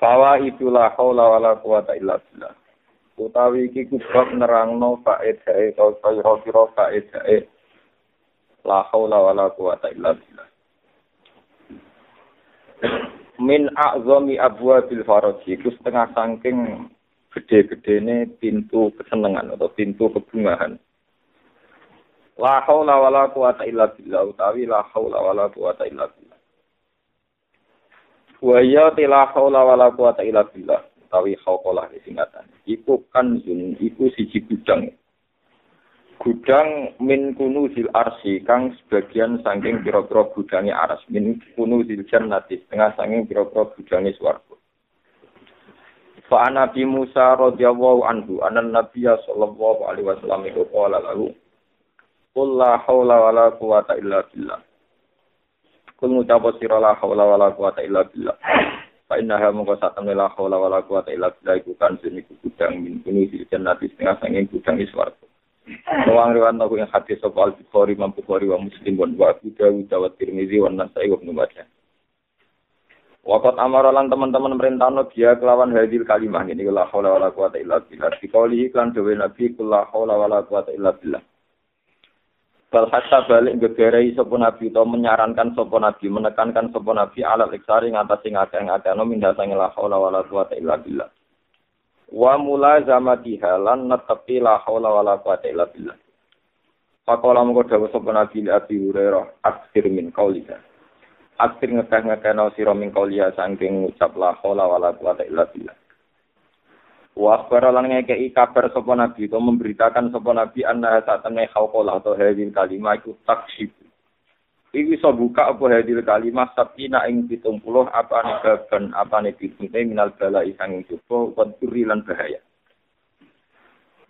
Fawa itulah haula wala quwata illa billah. Utawi iki kubab nerangno faedahe atau kaya-kaya faedahe la haula wala quwata illa billah. Min a'zami abwabil faraji, itu setengah saking gede-gedene pintu kesenangan atau pintu kebungahan. La haula wala quwata illa billah utawi la haula wala quwata illa billah. Wa ya tila haula wala quwata illa billah. Tawi hauqalah singkatan. Iku kanzun, iku siji gudang. Gudang min kunuzil arsi kang sebagian saking pira-pira gudange aras min kunuzil jannati setengah saking pira-pira gudange swarga. Fa Nabi Musa radhiyallahu anhu anan Nabiya sallallahu alaihi wasallam iku qala lahu Qul la haula wala quwata illa billah. Kul ngucap sira la haula wala quwata illa billah. Fa innaha mongko satemene la haula wala quwata illa billah iku kan iku gudang min kuni di jannati setengah sanging gudang swarga. Wong riwan aku yang hadis sapa al-Bukhari Imam Bukhari wa Muslim wa Abu Dawud wa Tirmizi wa Nasai wa Ibnu Majah. Wakat amaralan teman-teman merintahno dia kelawan hadil kalimah ini la haula wala quwata illa billah. Dikauli iklan dewe Nabi kula haula wala quwata illa billah. Bal hatta balik gegerai sopo nabi atau menyarankan sopo nabi, menekankan sopo nabi alat iksari ngatasi ngakeh-ngakeh no minda sangi la haula wala quwata illa billah. Wa mula zamatiha lan netepi la haula wala quwata illa billah. Pakola mengko dawuh sapa nabi Abi Hurairah aksir min qaulika. Aksir ngekeh-ngekeh no sira min qauliya saking ngucap la haula wala quwata illa billah. Wa akhbara lan ngekei kabar sapa nabi atau memberitakan sapa nabi anna satamne khauqalah atau hadil kalimah iku taksib. Iki iso buka apa hadil kalimah sabina ing 70 apa ne baban apa ne pitune minal bala isang coba waduri lan bahaya.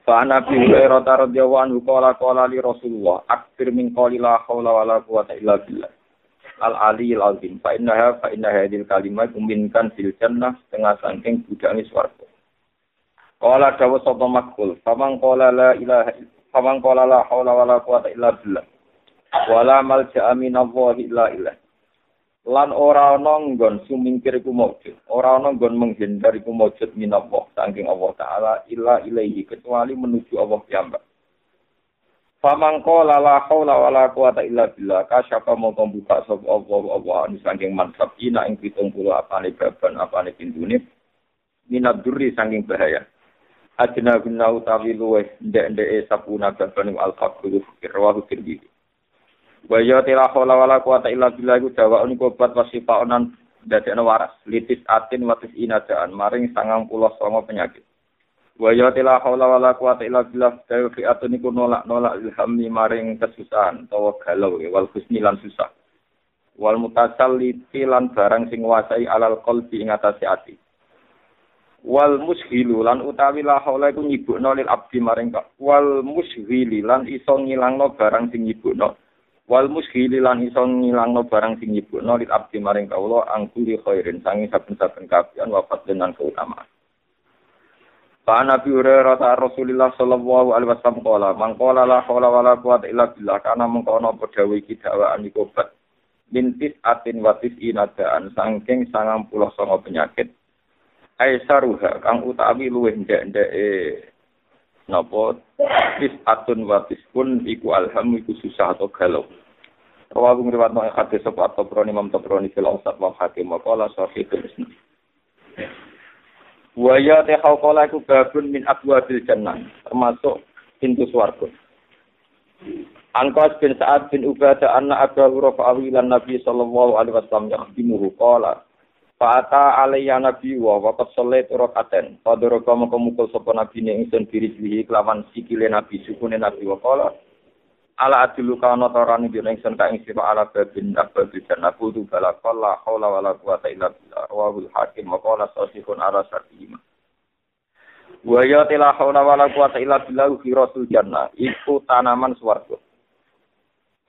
Fa Nabi Hurairah radhiyallahu anhu qala qala li Rasulullah akthir min qali la haula wala quwata illa. Al Ali al azim fa innaha fa inna hadil kalimah minkan fil jannah setengah saking budangi swarga. Kala dawa sapa makul, famang kala la ilaha famang kala la haula wala quwata illa billah. Wala malja'a minallahi illa illah. Lan ora ana nggon sumingkir iku maujud, ora ana nggon menghindar iku maujud minallah saking Allah taala illa ilaihi kecuali menuju Allah piyambak. Famang kala la haula wala quwata illa billah kasyafa mongko buka sapa Allah Allah saking mansab ina ing 70 apane baban apane pintune minad durri saking bahaya. Adina guna utawi luweh ndek-ndeke sapuna babanu al-faqru fikir wa tirmidzi wa ya tila hawla wala quwata illa billah iku dawa niku obat wasifa onan dadekno waras. Litis atin watis inadaan maring sangang puluh songo penyakit. Wa ya tila hawla wala quwata illa billah dawa fi atun niku nolak-nolak ilhami maring kesusahan utawa galau wal husni lan susah. Wal mutasalliti lan barang sing wasai alal qalbi ing atase ati wal mushilu lan utawi la haula iku nyibukno lil abdi maring wal mushili lan iso ngilangno barang sing nyibukno. Wal mushili lan iso ngilangno barang sing nyibukno lil abdi maring kawula angkuli khairin sangi saben-saben kabian wafat dengan keutamaan. Pak Nabi Hurairah ta Rasulullah sallallahu alaihi wasallam qala man qala la haula wala quwata illa billah kana mengkono padha iki dakwaan iku bat mintis atin watis inadaan saking sangang puluh songo penyakit aisaruha kang utawi luwih ndek-ndeke napa tis atun watis pun iku alham iku susah atau galau Rawahu ngriwat no hadis sapa Tabrani Imam Tabrani fil Awsat wa Hakim wa qala sahih Muslim. Wa ya ta qala iku babun min abwabil jannah termasuk pintu swarga. Angkos bin Sa'ad bin Ubadah anna Abu Hurairah awilan Nabi sallallahu alaihi wasallam yakhdimuhu qala Fa'ata alaiya nabi wa waqat sholat rakaten. Fadoroka maka mukul sopa nabi ni ingsun diri jlihi kelawan sikile nabi sukune nabi wa qala. Ala adilu kana tarani bi ingsun ka ing sira ala babin abad dan aku tu bala qala haula wala quwata illa billah. Rawahul hakim wa qala sahihun ala sartihima. Wa ya la haula wala quwata illa billah fi rasul jannah. Iku tanaman swarga.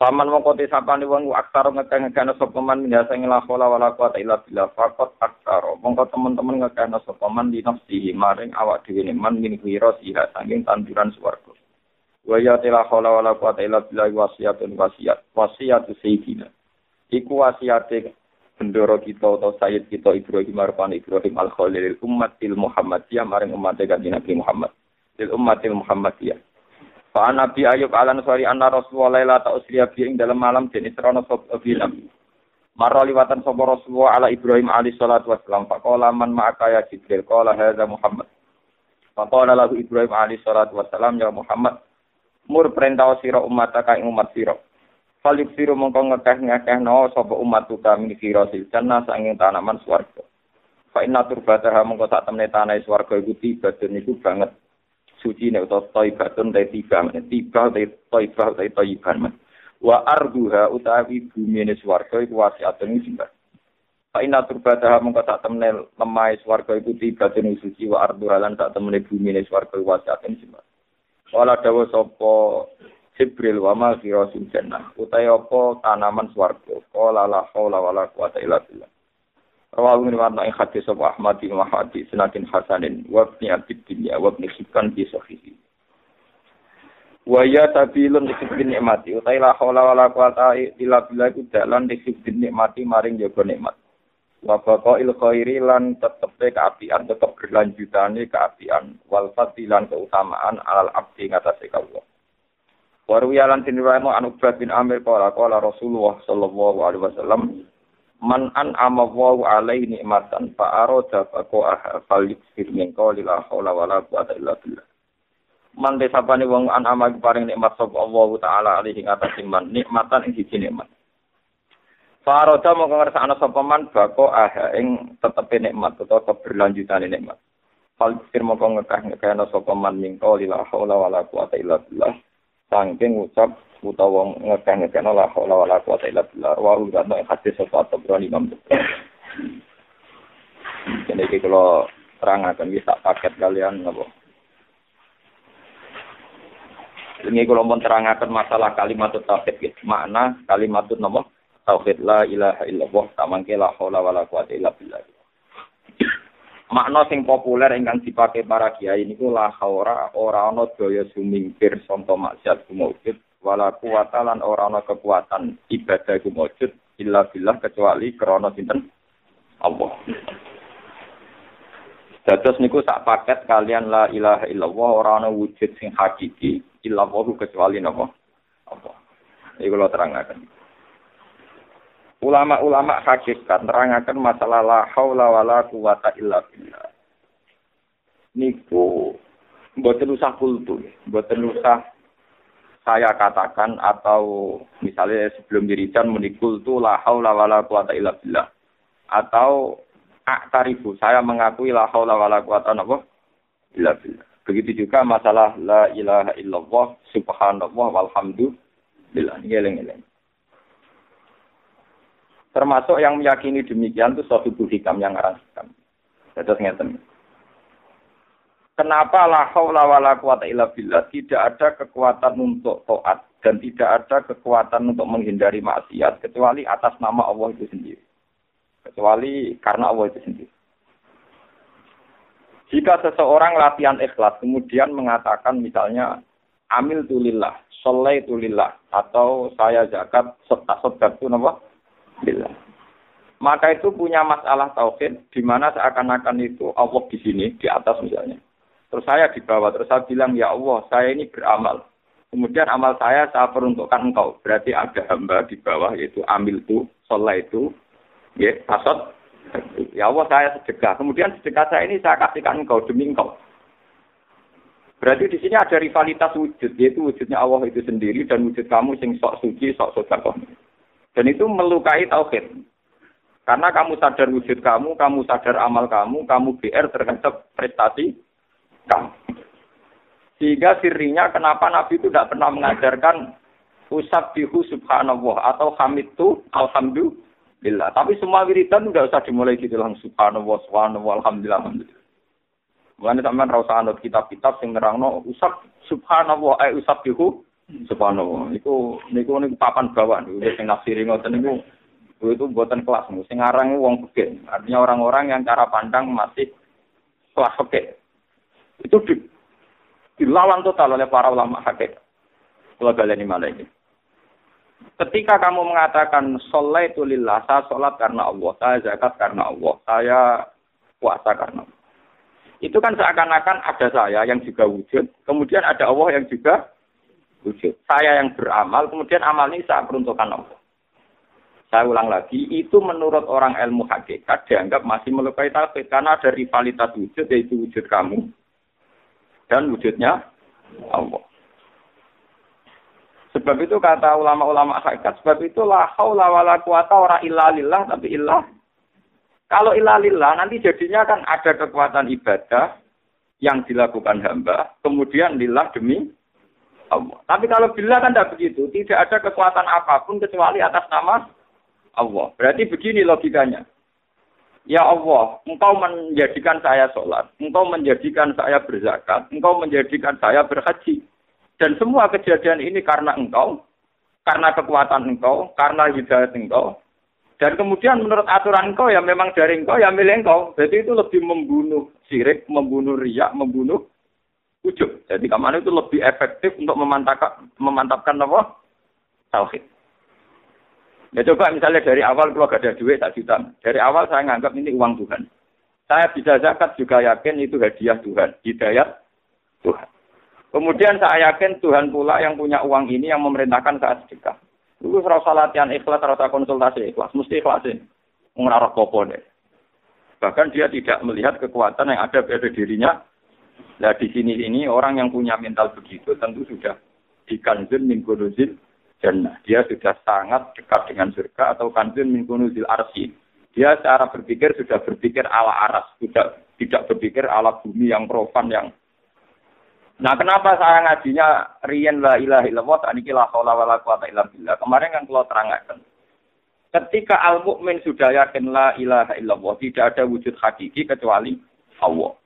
Paman mongko te sapane wong aksar ngekeh-ngekehna sapa man minasa la haula wala quwata illa billah faqat aksar. Mongko teman-teman ngekehna sapa man di nafsihi maring awak dhewe ne man min wirasiha saking tanduran swarga. Wa ya la haula wala quwata illa billah wasiyatun wasiyat. Wasiyatu sayyidina. Iku wasiyate bendoro kita atau sayyid kita Ibrahim Arfan Ibrahim Al Khalil umatil Muhammadiyah maring umat kanjeng Nabi Muhammad lil umatil Muhammadiyah Fa Nabi Ayub alan sori anna Rasulullah la ta'usriya bi ing dalam malam den isrono sop bi Nabi Marra liwatan sapa Rasulullah ala Ibrahim alaihi salatu wassalam. Faqala man ma'aka ya Jibril? Qala hadza Muhammad. Faqala lahu Ibrahim alaihi salatu wassalam ya Muhammad mur perintah sira umat ing umat sira. Falik siru mongko ngekeh ngekeh no sapa umat tuka min firosil jannah sanging tanaman swarga. Fa inna turbataha mongko sak temne tanah swarga iku tiba iku banget. Suci nek utawa thaibatun ta tiba tiba ta thaibah ta thaiban. Wa arduha utawi bumi ne swarga iku wasiatun sing Fa inna turbataha mongko sak temne lemah swarga iku tiba suci wa arduha lan sak temne bumi ne swarga iku wasiatun sing Wala dawa sapa Jibril wa ma jannah utai apa tanaman swarga. Qala la haula wala quwata illa billah Rawahu min warna ing hadis sapa Ahmad bin Mahdi sanatin hasanin wa Abi Dunya wa ibn Hibban bi sahihi. Wa ya tabilun dikibin nikmati utai la haula wala quwata illa billah iku dalan nikmati maring jaga nikmat. Wa il khairi lan tetepe keapian tetep berlanjutane keapian wal fadilan keutamaan alal abdi ngatasé kawula. Warwi alan tinirano an Ubad bin Amir qala qala Rasulullah sallallahu alaihi wasallam man an amawu alaihi nikmatan fa arada faqaha falyukfir min qawli la haula wala quwata illa billah. Man desapane wong an ama paring nikmat sapa Allah taala alaihi atas iman nikmatan ing siji nikmat. Faroda mau ngersakno sapa man bako aha ing tetepe nikmat utawa keberlanjutan nikmat. Fal fir mau ngekah ngekahno sapa man mingko la haula wala quwata illa billah saking ucap utawa ngekeh-ngekeh la haula wala quwata illa billah wa udah nek hadis sapa Tabrani Imam Jadi iki kalau terangaken wis tak paket kalian napa Ini kalau mau terangkan masalah kalimat tauhid gitu. Makna kalimat napa? Tauhid la ilaha illallah tak la haula wala quwata illa billah makna sing populer ingkang dipakai para kiai niku la haura ora ana daya sumingkir sonto maksiat kumujud wala kuwata lan ora ana kekuatan ibadah kumujud illa billah kecuali krana sinten Allah. Dados niku sak paket kalian la ilaha illallah ora ana wujud sing hakiki illallah kecuali napa? Allah. Iku kula terangaken. Ulama-ulama hakikat nerangaken masalah la haula wala quwata illa billah. Niku mboten usah kultu, mboten usah saya katakan atau misalnya sebelum dirijan menikul tu la haula wala quwata illa billah. Atau aktarifu, saya mengakui la haula wala quwata illa billah. Begitu juga masalah la ilaha illallah subhanallah walhamdulillah. Ngeleng-ngeleng. Termasuk yang meyakini demikian itu Sohibul Hikam yang ngarang hikam. Terus ngeten. Kenapa la haula wala quwata illa tidak ada kekuatan untuk taat dan tidak ada kekuatan untuk menghindari maksiat kecuali atas nama Allah itu sendiri. Kecuali karena Allah itu sendiri. Jika seseorang latihan ikhlas kemudian mengatakan misalnya amil tulillah, soleh tulillah, atau saya zakat, setak itu nama billah. Maka itu punya masalah tauhid di mana seakan-akan itu Allah di sini di atas misalnya. Terus saya di bawah, terus saya bilang ya Allah, saya ini beramal. Kemudian amal saya saya peruntukkan engkau. Berarti ada hamba di bawah yaitu amil itu, sholat itu, ya, asot. Ya Allah saya sedekah. Kemudian sedekah saya ini saya kasihkan engkau demi engkau. Berarti di sini ada rivalitas wujud, yaitu wujudnya Allah itu sendiri dan wujud kamu sing sok suci, sok sodakoh. Dan itu melukai tauhid. Karena kamu sadar wujud kamu, kamu sadar amal kamu, kamu BR terhadap prestasi kamu. Sehingga sirinya kenapa Nabi itu tidak pernah mengajarkan usab bihu subhanallah atau hamid itu alhamdulillah. Tapi semua wiridan tidak usah dimulai gitu langsung subhanallah, subhanallah, alhamdulillah, alhamdulillah. Mulane sampean ra usah anut kitab-kitab sing nerangno usap subhanallah eh usap bihu subhanallah. Iku niku niku papan bawah niku sing nafsiri ngoten niku itu buatan kelas sing aran wong fikih. Artinya orang-orang yang cara pandang masih kelas fikih. Itu di, dilawan total oleh para ulama hakikat. Kalau kalian ini Ketika kamu mengatakan sholat itu lillah, saya sholat karena Allah, saya zakat karena Allah, saya puasa karena Allah. Itu kan seakan-akan ada saya yang juga wujud, kemudian ada Allah yang juga wujud. Saya yang beramal, kemudian amal ini saya peruntukkan Allah. Saya ulang lagi, itu menurut orang ilmu hakikat dianggap masih melukai tauhid karena ada rivalitas wujud yaitu wujud kamu dan wujudnya Allah. Sebab itu kata ulama-ulama hakikat, sebab itu la haula wala quwata ora illa lillah tapi illah. Kalau illa lillah nanti jadinya kan ada kekuatan ibadah yang dilakukan hamba, kemudian lillah demi Allah. Tapi kalau bila kan tidak begitu, tidak ada kekuatan apa pun kecuali atas nama Allah. Berarti begini logikanya. Ya Allah, engkau menjadikan saya sholat, engkau menjadikan saya berzakat, engkau menjadikan saya berhaji. Dan semua kejadian ini karena engkau, karena kekuatan engkau, karena hidayat engkau. Dan kemudian menurut aturan engkau ya memang dari engkau ya milik engkau. Jadi itu lebih membunuh sirik, membunuh riak, membunuh ujub. Jadi ke mana itu lebih efektif untuk memantapkan, memantapkan apa? Tauhid. Ya coba misalnya dari awal kalau gak ada duit tak juta. Dari awal saya nganggap ini uang Tuhan. Saya bisa zakat juga yakin itu hadiah Tuhan. Hidayat Tuhan. Kemudian saya yakin Tuhan pula yang punya uang ini yang memerintahkan saya sedekah. Itu rasa latihan ikhlas, rasa konsultasi ikhlas. Mesti ikhlasin. Mengarah deh. Bahkan dia tidak melihat kekuatan yang ada pada dirinya. Nah di sini ini orang yang punya mental begitu tentu sudah di kanzun min kunuzil jannah. Dia sudah sangat dekat dengan surga atau kanzun min kunuzil arsi. Dia secara berpikir sudah berpikir ala aras, tidak tidak berpikir ala bumi yang profan yang Nah, kenapa saya ngajinya riyen la ilaha illallah tak niki la haula wala quwata illa billah. Kemarin kan kalau terangkan. Ketika al mukmin sudah yakin la ilaha illallah, tidak ada wujud hakiki kecuali Allah.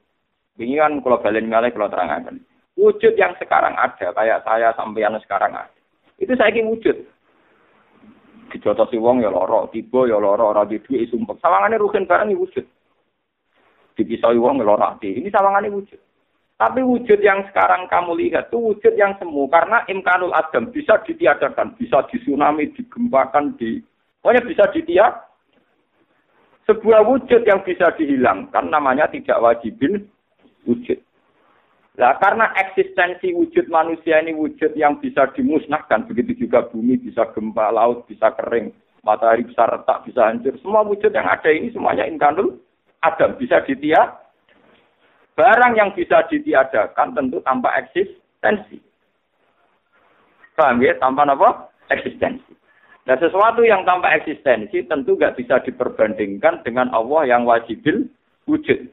Ini kan kalau balen ngalih kalau terangkan. Wujud yang sekarang ada, kayak saya sampeyan sekarang ada. Itu saya ingin wujud. Dijotosi wong ya loro, tiba ya loro, ora di duit sumpek. Sawangane rugen barang ya wujud. Dipisau wong ya loro Ini sawangane wujud. Tapi wujud yang sekarang kamu lihat itu wujud yang semu karena imkanul adam bisa ditiadakan, bisa disunami, digempakan, di pokoknya bisa ditiak. Sebuah wujud yang bisa dihilangkan namanya tidak wajibin wujud. Nah, karena eksistensi wujud manusia ini wujud yang bisa dimusnahkan, begitu juga bumi bisa gempa, laut bisa kering, matahari bisa retak, bisa hancur. Semua wujud yang ada ini semuanya imkanul adam bisa ditiak Barang yang bisa ditiadakan tentu tanpa eksistensi. Paham ya? Tanpa apa? Eksistensi. Nah sesuatu yang tanpa eksistensi tentu nggak bisa diperbandingkan dengan Allah yang wajibil wujud.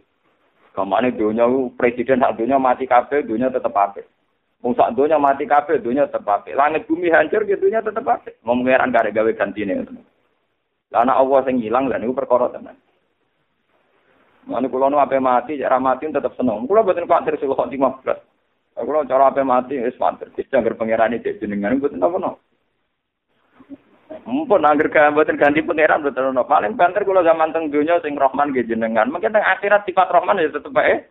Kamane dunya presiden sak dunya mati kabeh dunya tetep apik. Wong sak dunya mati kabeh dunya tetep apik. Langit bumi hancur ke dunya tetep apik. Ngomong ngeran gawe gawe gantine. Lah ana Allah sing ilang lan niku perkara tenan. Mane kula nu ape mati, cara mati tetep seneng. Kula boten kuatir sik kok 15. Kula cara ape mati wis mantep. Wis jangger pangerane dek jenengan boten apa-apa. Mumpun angger buatin ganti pangeran buatin no. Paling banter kulo zaman teng dunia sing rohman ge jenengan. Mungkin teng akhirat sifat rohman ya tetep bae.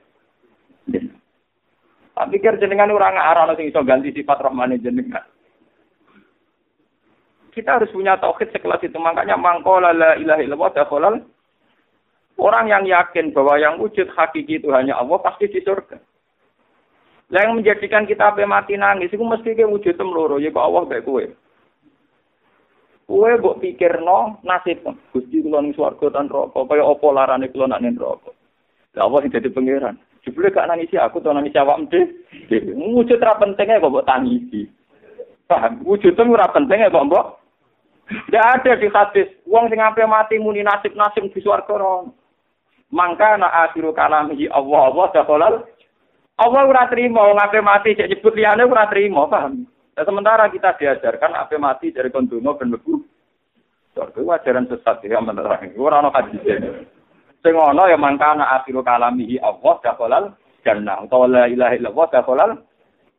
Tak pikir jenengan orang arah sing iso ganti sifat rohman jenengan. Kita harus punya tauhid sekelas itu. Makanya mangkola la ilaha illallah Orang yang yakin bahwa yang wujud hakiki itu hanya Allah pasti di surga. Yang menjadikan kita mati nangis itu mesti ke wujud temloro ya Allah baik kue. Kue mbok pikirno nasib Gusti kula ning swarga tan neraka kaya apa larane kula nak ning neraka. Lah Allah sing dadi pangeran. Jebule gak nangisi aku to nangisi awakmu dhewe. Wujud ra pentingnya kok mbok tangisi. Paham? Wujud ora pentingnya kok mbok tidak ada di hadis. Wong sing sampai mati muni nasib-nasib di swarga Mangka na akhiru kalamihi Allah Allah dakhalal Allah ora trimo ngape mati cek nyebut liyane ora paham. Nah, sementara kita diajarkan apa mati dari kondono ben mlebu surga wajaran sesat ya menerang ora ono hadis. Sing ono ya mangka na akhiru kalamihi Allah dakhalal jannah. Atau la ilaha illallah dakhalal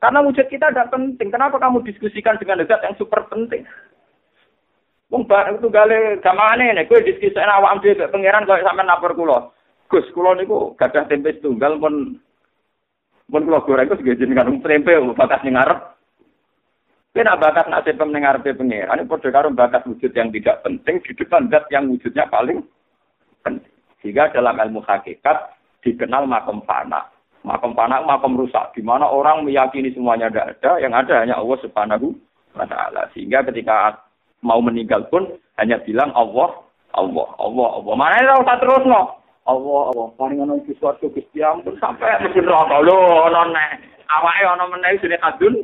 karena wujud kita tidak penting. Kenapa kamu diskusikan dengan zat yang super penting? Wong bar itu gale gamane nek kowe diskusi awak dhewe pangeran kok sampean lapor kula. Gus, kula niku gadah tempe tunggal pun pun kula goreng kok segajen jenengan tempe ning ngarep. Kena bakat nasib pendengar pengeran, ini pada karo bakat wujud yang tidak penting di depan zat yang wujudnya paling penting. Sehingga dalam ilmu hakikat dikenal makom fana. Makom fana makom rusak, di mana orang meyakini semuanya tidak ada, yang ada hanya Allah subhanahu wa ta'ala. Sehingga ketika mau meninggal pun hanya bilang Allah, Allah, Allah, Allah. Mana ini usah terus no? Allah, Allah, paling ono di suatu Gusti ampun sampai mesti rokok lho ono nek awake ono meneh sini kadun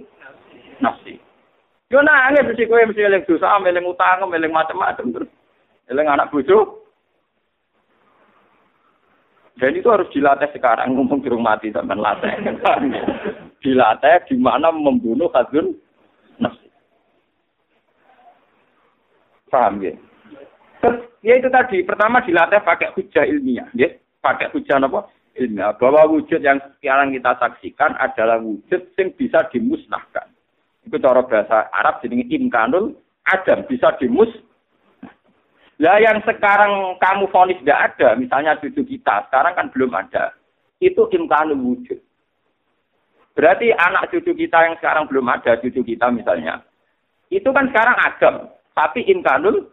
nafsi. Yo nangis mesti kowe mesti eling dosa, eling utang, eling macam-macam terus. Eling anak bojo. Dan itu harus dilatih sekarang, ngomong rumah mati sampai latih. dilatih di mana membunuh nafsi. Paham ya? Ya itu tadi, pertama dilatih pakai hujah ilmiah, ya. Pakai hujah apa? Ilmiah. Bahwa wujud yang sekarang kita saksikan adalah wujud yang bisa dimusnahkan. Itu cara bahasa Arab jadi imkanul adam bisa dimus. Lah yang sekarang kamu vonis tidak ada, misalnya cucu kita, sekarang kan belum ada. Itu imkanul wujud. Berarti anak cucu kita yang sekarang belum ada, cucu kita misalnya. Itu kan sekarang adam, tapi imkanul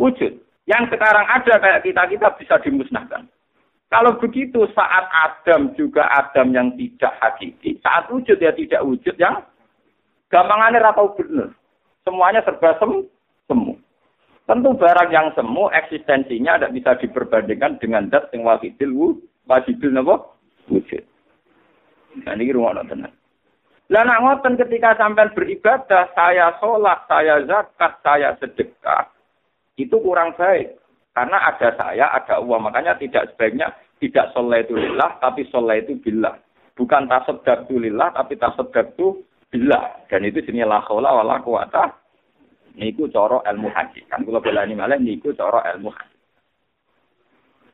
wujud. Yang sekarang ada kayak kita-kita bisa dimusnahkan. Kalau begitu saat Adam juga Adam yang tidak hakiki, saat wujud ya tidak wujud yang Gampangannya ratau bener. Semuanya serba sem semu. Tentu barang yang semu eksistensinya tidak bisa diperbandingkan dengan zat yang wajibul wu, wajibul napa? Wujud. Nah ini rumah tenan. Lah nak ngoten ketika sampai beribadah, saya sholat, saya zakat, saya sedekah, itu kurang baik. Karena ada saya, ada uang. Makanya tidak sebaiknya tidak sholat itu lillah, tapi sholat itu billah. Bukan itu lillah, tapi itu bila dan itu jenis la haula wala quwata niku cara ilmu haji kan kula belani malah niku cara ilmu haji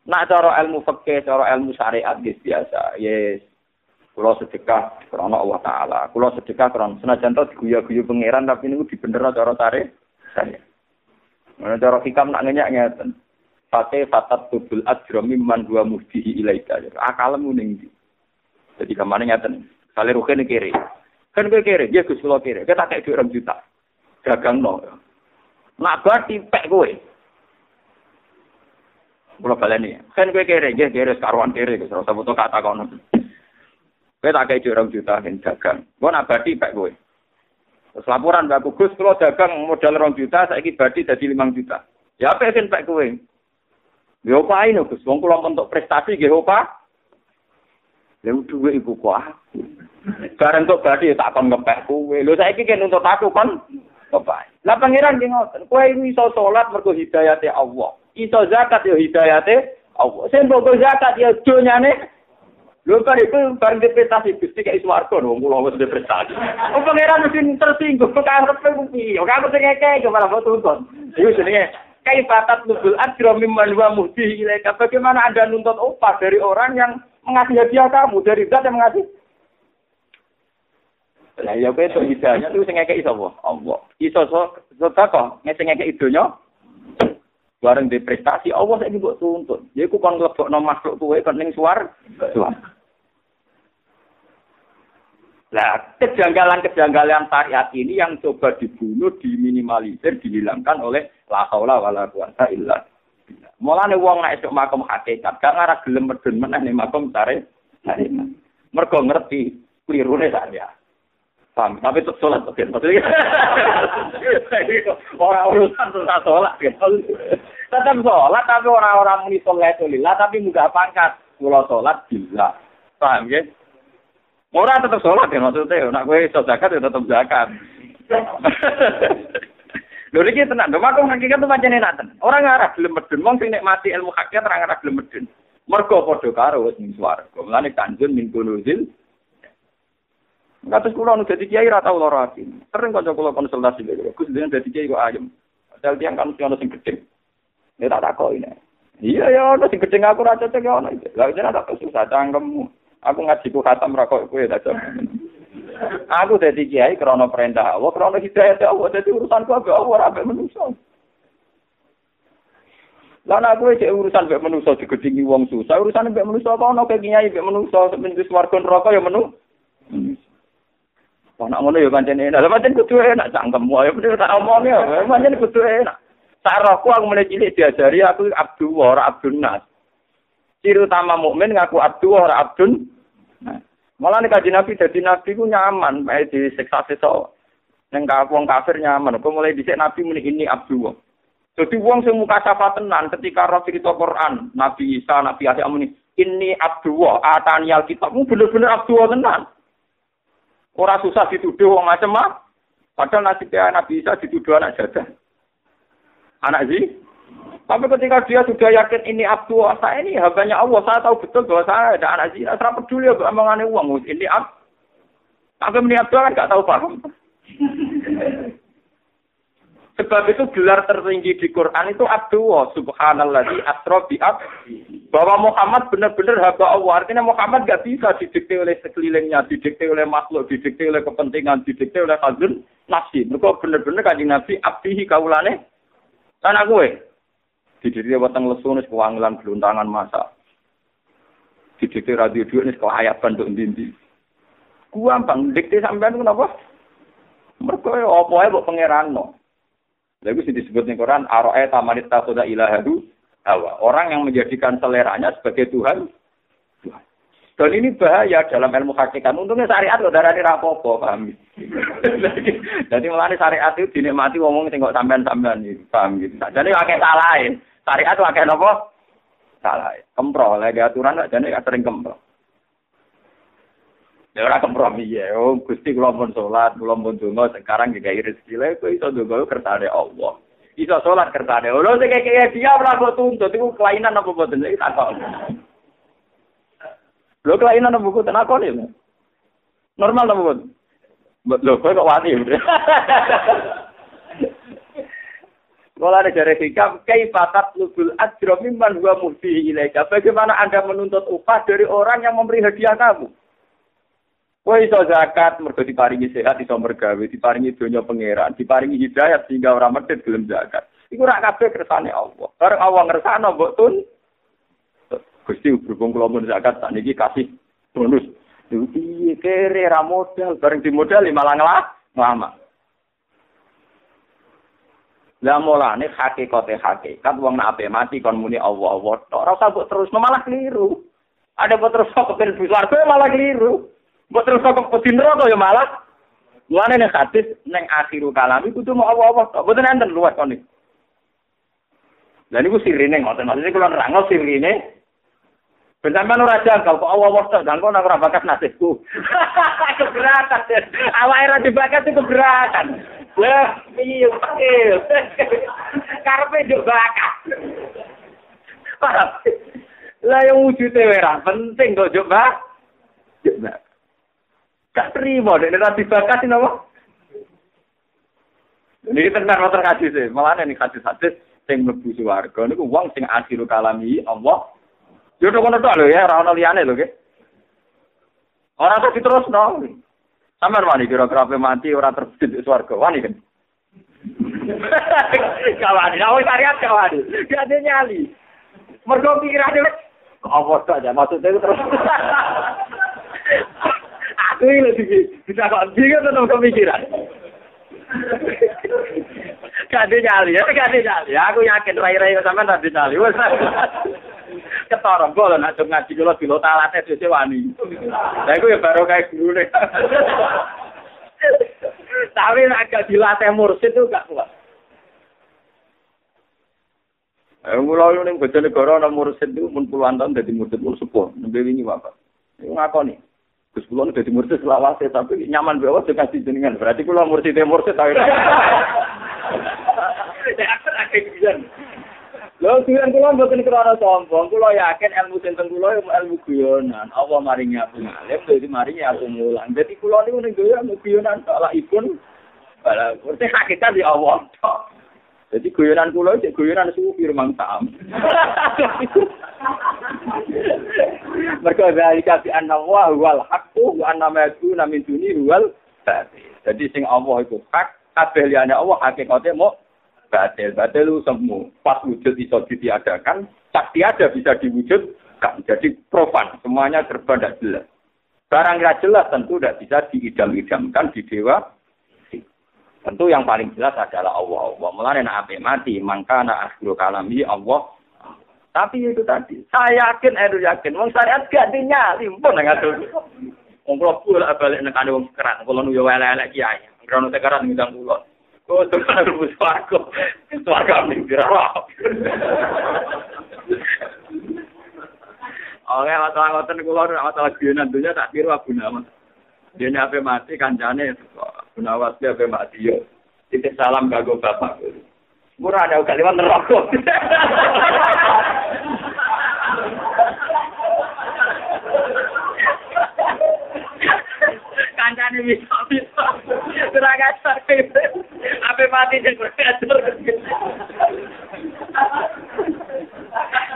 Nak cara ilmu fikih, cara ilmu syariat guys biasa. Yes. Kula sedekah karena Allah taala. Kula sedekah karena senajan to diguyu-guyu pangeran tapi niku dibener cara tarik saya. Mana cara hikam nak ngenyak ngeten. Fate fatat tubul ajra mimman dua muhdihi ilaika. Akalmu ning? Jadi ke mana ngeten. Kali rugen kiri. Kan gue kere, dia gus kulo kere. Kita kayak dua juta. Dagang no. Nak pek gue. Kulo baleni. Kan gue kere, dia kere sekaruan kere. Gus rasa foto kata kono. Gue tak kayak dua juta kan dagang. Gue nak berarti pek gue. Terus laporan mbak Gus, kalau dagang modal rong juta, saya ini berarti jadi lima juta. Ya apa yang pek gue? Ya apa ini Gus? Wong untuk prestasi, ya apa? Lha duwe kuah. Bareng kok berarti tak kon ngepek kowe. Lho saiki kan untuk aku kon ngepek. Lah pangeran ki ngoten, kowe iso salat mergo hidayate Allah. Iso zakat ya hidayate Allah. Sing mbok zakat ya donyane Lho kan itu bareng depresi Gusti kayak swarga wong kula wis depresi. Oh pangeran mesti tersinggung arep kuwi. Kok aku sing ngekek malah foto tuntun. Iku jenenge kaifatat nubul ajra mimman wa muhdi ilaika. Bagaimana Anda nuntut upah dari orang yang mengasih hadiah kamu, dari zat yang mengasih Lah ya kowe tok hidayahnya itu sing ngekeki sapa? Allah. Iso so sedekah ngesing ngekeki donya. Bareng di prestasi Allah saiki mbok tuntut. Ya iku kon mlebokno makhluk kowe kon ning suar. Lah, kejanggalan-kejanggalan syariat ini yang coba dibunuh, diminimalisir, dihilangkan oleh la haula wala quwata illa billah. Mulane wong nek esuk makom hakikat, gak ngarah gelem medun meneh ning makom sare. Mergo ngerti klirune saya. Paham? Tapi tetap sholat. Maksudnya, orang urusan susah sholat, gitu. Tetap sholat, tapi orang-orang ini sholat lillah, tapi mudah pangkat. Kalau sholat, gila. Paham, ya? Orang tetap sholat, ya, maksudnya. Nak gue iso zakat, ya tetap zakat. Lho iki tenan, lho makung hakikat itu pancene nak tenan. Ora ngarah gelem medun, wong sing nikmati ilmu hakikat ora ngarah gelem medun. Mergo padha karo wis ning swarga. Mulane kanjeng min kunuzil Kados kula nu dadi kiai ra tau lara ati. Sering kanca kula konsultasi lho. Gus dengan dadi kiai kok ayem. Padahal tiang kan ono sing gedhe. Ya tak takoki nek. Iya ya ono sing gedhe aku ra cocok ya ono. Lah jeneng tak susah cangkemmu. Aku ngaji ku khatam ra kok kowe tak Aku dadi kiai krana perintah Allah, krana hidayah Allah, dadi urusanku ambek Allah ora ambek manusa. Lah kowe cek urusan mbek manusa digedingi wong susah, urusan mbek manusa apa ono ke kiai mbek manusa sampeyan wis warga neraka ya menu. Wah, nak ngono ya pancen enak. Lah pancen kudu enak cangkem wae bener tak omongi ya. Pancen kudu enak. Sarahku aku mulai cilik diajari aku abdu ora abdun nas. Ciri utama mukmin ngaku abdu ora abdun. Malah nek kaji nabi dadi nabi ku nyaman, bae disiksa siksa. Neng wong kafir nyaman. Kok mulai dhisik nabi muni ini abdu. Jadi wong sing muka syafa tenan ketika roh cerita Quran, Nabi Isa, Nabi Isa muni ini abdullah, atani alkitabmu bener-bener abdullah tenan. Ora susah dituduh wong macam mah. Padahal nasibnya Nabi Isa dituduh anak jadah. Anak sih. Tapi ketika dia sudah yakin ini abdullah, saya ini hambanya Allah, saya tahu betul bahwa saya ada anak zina. Saya peduli ya omongannya uang. Ini ab. Tapi ini abdullah kan gak tahu paham. Sebab itu gelar tertinggi di Quran itu Abdullah subhanallah di bi bahwa Muhammad benar-benar hamba Allah. Artinya Muhammad gak bisa didikte oleh sekelilingnya, didikte oleh makhluk, didikte oleh kepentingan, didikte oleh hazun nafsi. Mereka benar-benar kaji Nabi abdihi kaulane tanah gue. Didikte watang lesu nis kewangilan geluntangan masa. Didikte radio dua nis kelayapan untuk dindi. Gua bang, dikte sampean kenapa? Mereka apa ya buat pangeran no. Lalu sih disebut di Quran, aroe tamanit tasoda ilahadu hawa. Orang yang menjadikan seleranya sebagai Tuhan. Tuhan. Dan ini bahaya dalam ilmu hakikat. Untungnya syariat loh darah rapopo, paham Jadi melani syariat itu dinikmati ngomong tengok sampean-sampean paham gitu. Jadi pakai salah Syariat itu pakai apa? Salah. Kempro, lagi aturan jadi sering kempro. Ya ora kompromi ya. Oh, Gusti kula pun salat, kula pun donga sekarang juga rezeki lha kok iso donga kertane Allah. Iso salat kertane Allah sing kaya dia ora kok tuntut iku kelainan apa boten iki takon. Lho kelainan apa boten takon ya. Normal apa boten? Lho kok kok wani. Kalau ada dari hikam, kaifatat lubul ajro mimman huwa muhdihi ilaika. Bagaimana Anda menuntut upah dari orang yang memberi hadiah kamu? Kowe iso zakat mergo diparingi sehat iso mergawe, diparingi donya pangeran, diparingi hidayat sehingga ora medhit gelem zakat. Iku rak kabeh kersane Allah. Bareng Allah ngersakno mbok tun Gusti berhubung kula mun zakat sakniki kasih bonus. Piye kere ra modal, bareng di modal malah ngelah lama. Lah mulane hakikate hakikat wong nek ape mati kon muni Allah Allah. Ora usah terus malah keliru. Ada terus kok kepen malah keliru. Mbok terus kok putih neraka ya malah. Mulane nek hadis ning akhiru kalami kudu mau apa-apa. Mboten enten luwes kon iki. Lah niku sirine ngoten. Maksudnya kula nerangno sirine. Ben sampean ora jangkal kok Allah wasta dan kok ora bakat nasibku. keberatan. Awake ora dibakat itu keberatan. Wah, iya pakil. Karepe njuk bakat. Lah yang wujude ora penting kok njuk bakat. Gak terima, dek nanti bakat ini apa? Ini tenar motor kasih sih, malah ini kasih hadis sing mlebu swarga niku wong sing akhiru kalami Allah. Yo tok ngono tok ya, ora ono liyane lho, nggih. Ora kok diterusno. Sampeyan wani kira-kira mati ora terbit swarga, wani kan. kawani, awak syariat kawani. Gak ada nyali. Mergo pikirane apa tok aja maksudnya terus. Ini lagi bisa kok bingung tentang pemikiran. Kade nyali ya, kade nyali. Aku yakin rai-rai sama nanti nyali. Ketorong gue nak cuma ngaji kalau bilo talatnya dia wani. Nah, aku ya baru kayak guru nih. Tapi agak dilatih mursid itu gak kuat. Eh, mulai ini bojonegoro ana mursid itu mun puluhan tahun dadi mursid mul sepuh, nembe wingi wae. Iku ngakoni. Gus kula udah mursid selawase tapi nyaman bae wae kasih jenengan. Berarti kula mursid mursid tapi. Lho tujuan kula mboten krana sombong, kula yakin ilmu sing teng kula ilmu guyonan. Allah maringi aku ngalim, dadi maringi aku mulang. Dadi kula niku ning guyon ilmu guyonan tok lah ipun. Bala, di Allah. Jadi guyonan kula cek guyonan sufi rumang sam. Mereka dari kafi anna wa wal haqqu wa anna ma yakuna min duni wal. Jadi sing Allah itu hak, kabeh liyane Allah hakikate mau batil. Batil semu. Pas wujud iso ditiadakan, tak tiada bisa diwujudkan. Jadi profan, semuanya serba tidak jelas. Barang tidak jelas tentu tidak bisa diidam-idamkan di dewa. Tentu yang paling jelas adalah Allah. Allah mulai nak ape mati, maka nak akhiru kalami Allah. Tapi itu tadi, saya yakin, Edu yakin, wong syariat gak dinyali, pun nggak tuh. Wong kalau pulang balik nekane wong sekerat, kalau nuyo elek kiai, krono sekerat ngidang pulau. Oh, Tuhan rebus swarga. Swarga ning jero. Oke, masalah ngoten kula ora masalah genan dunya tak kira Abu Nawas. Dene ape mati kancane Abu Nawas dia ape mati yo. Titip salam kanggo bapak. Murah ada kalimat neraka. kancane bisa bisa. Ora kasar Ape mati sing beratur.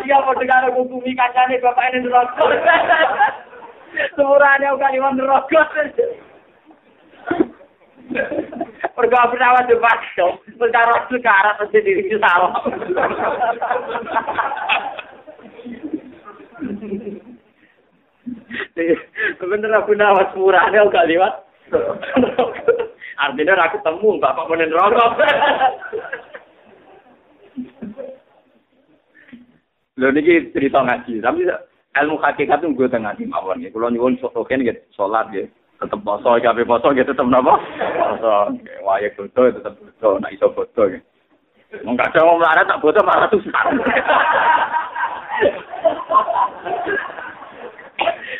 Iya padha karo hukumi kancane bapak ini neraka. Semurane uga liwat neraka. Perga penawa de bakso, perkara sekarang mesti diri salah. Bener aku nawas murahnya. Artinya aku rokok. Cerita ngaji, tapi ilmu hakikat itu gue tengah di mawon ya. Kalau nyuwun soken gitu, sholat ya, tetap poso, kafe poso gitu, tetap napa? Poso, wayak foto tetap foto, nak iso foto ya. Enggak ada mau melarat tak foto malah susah.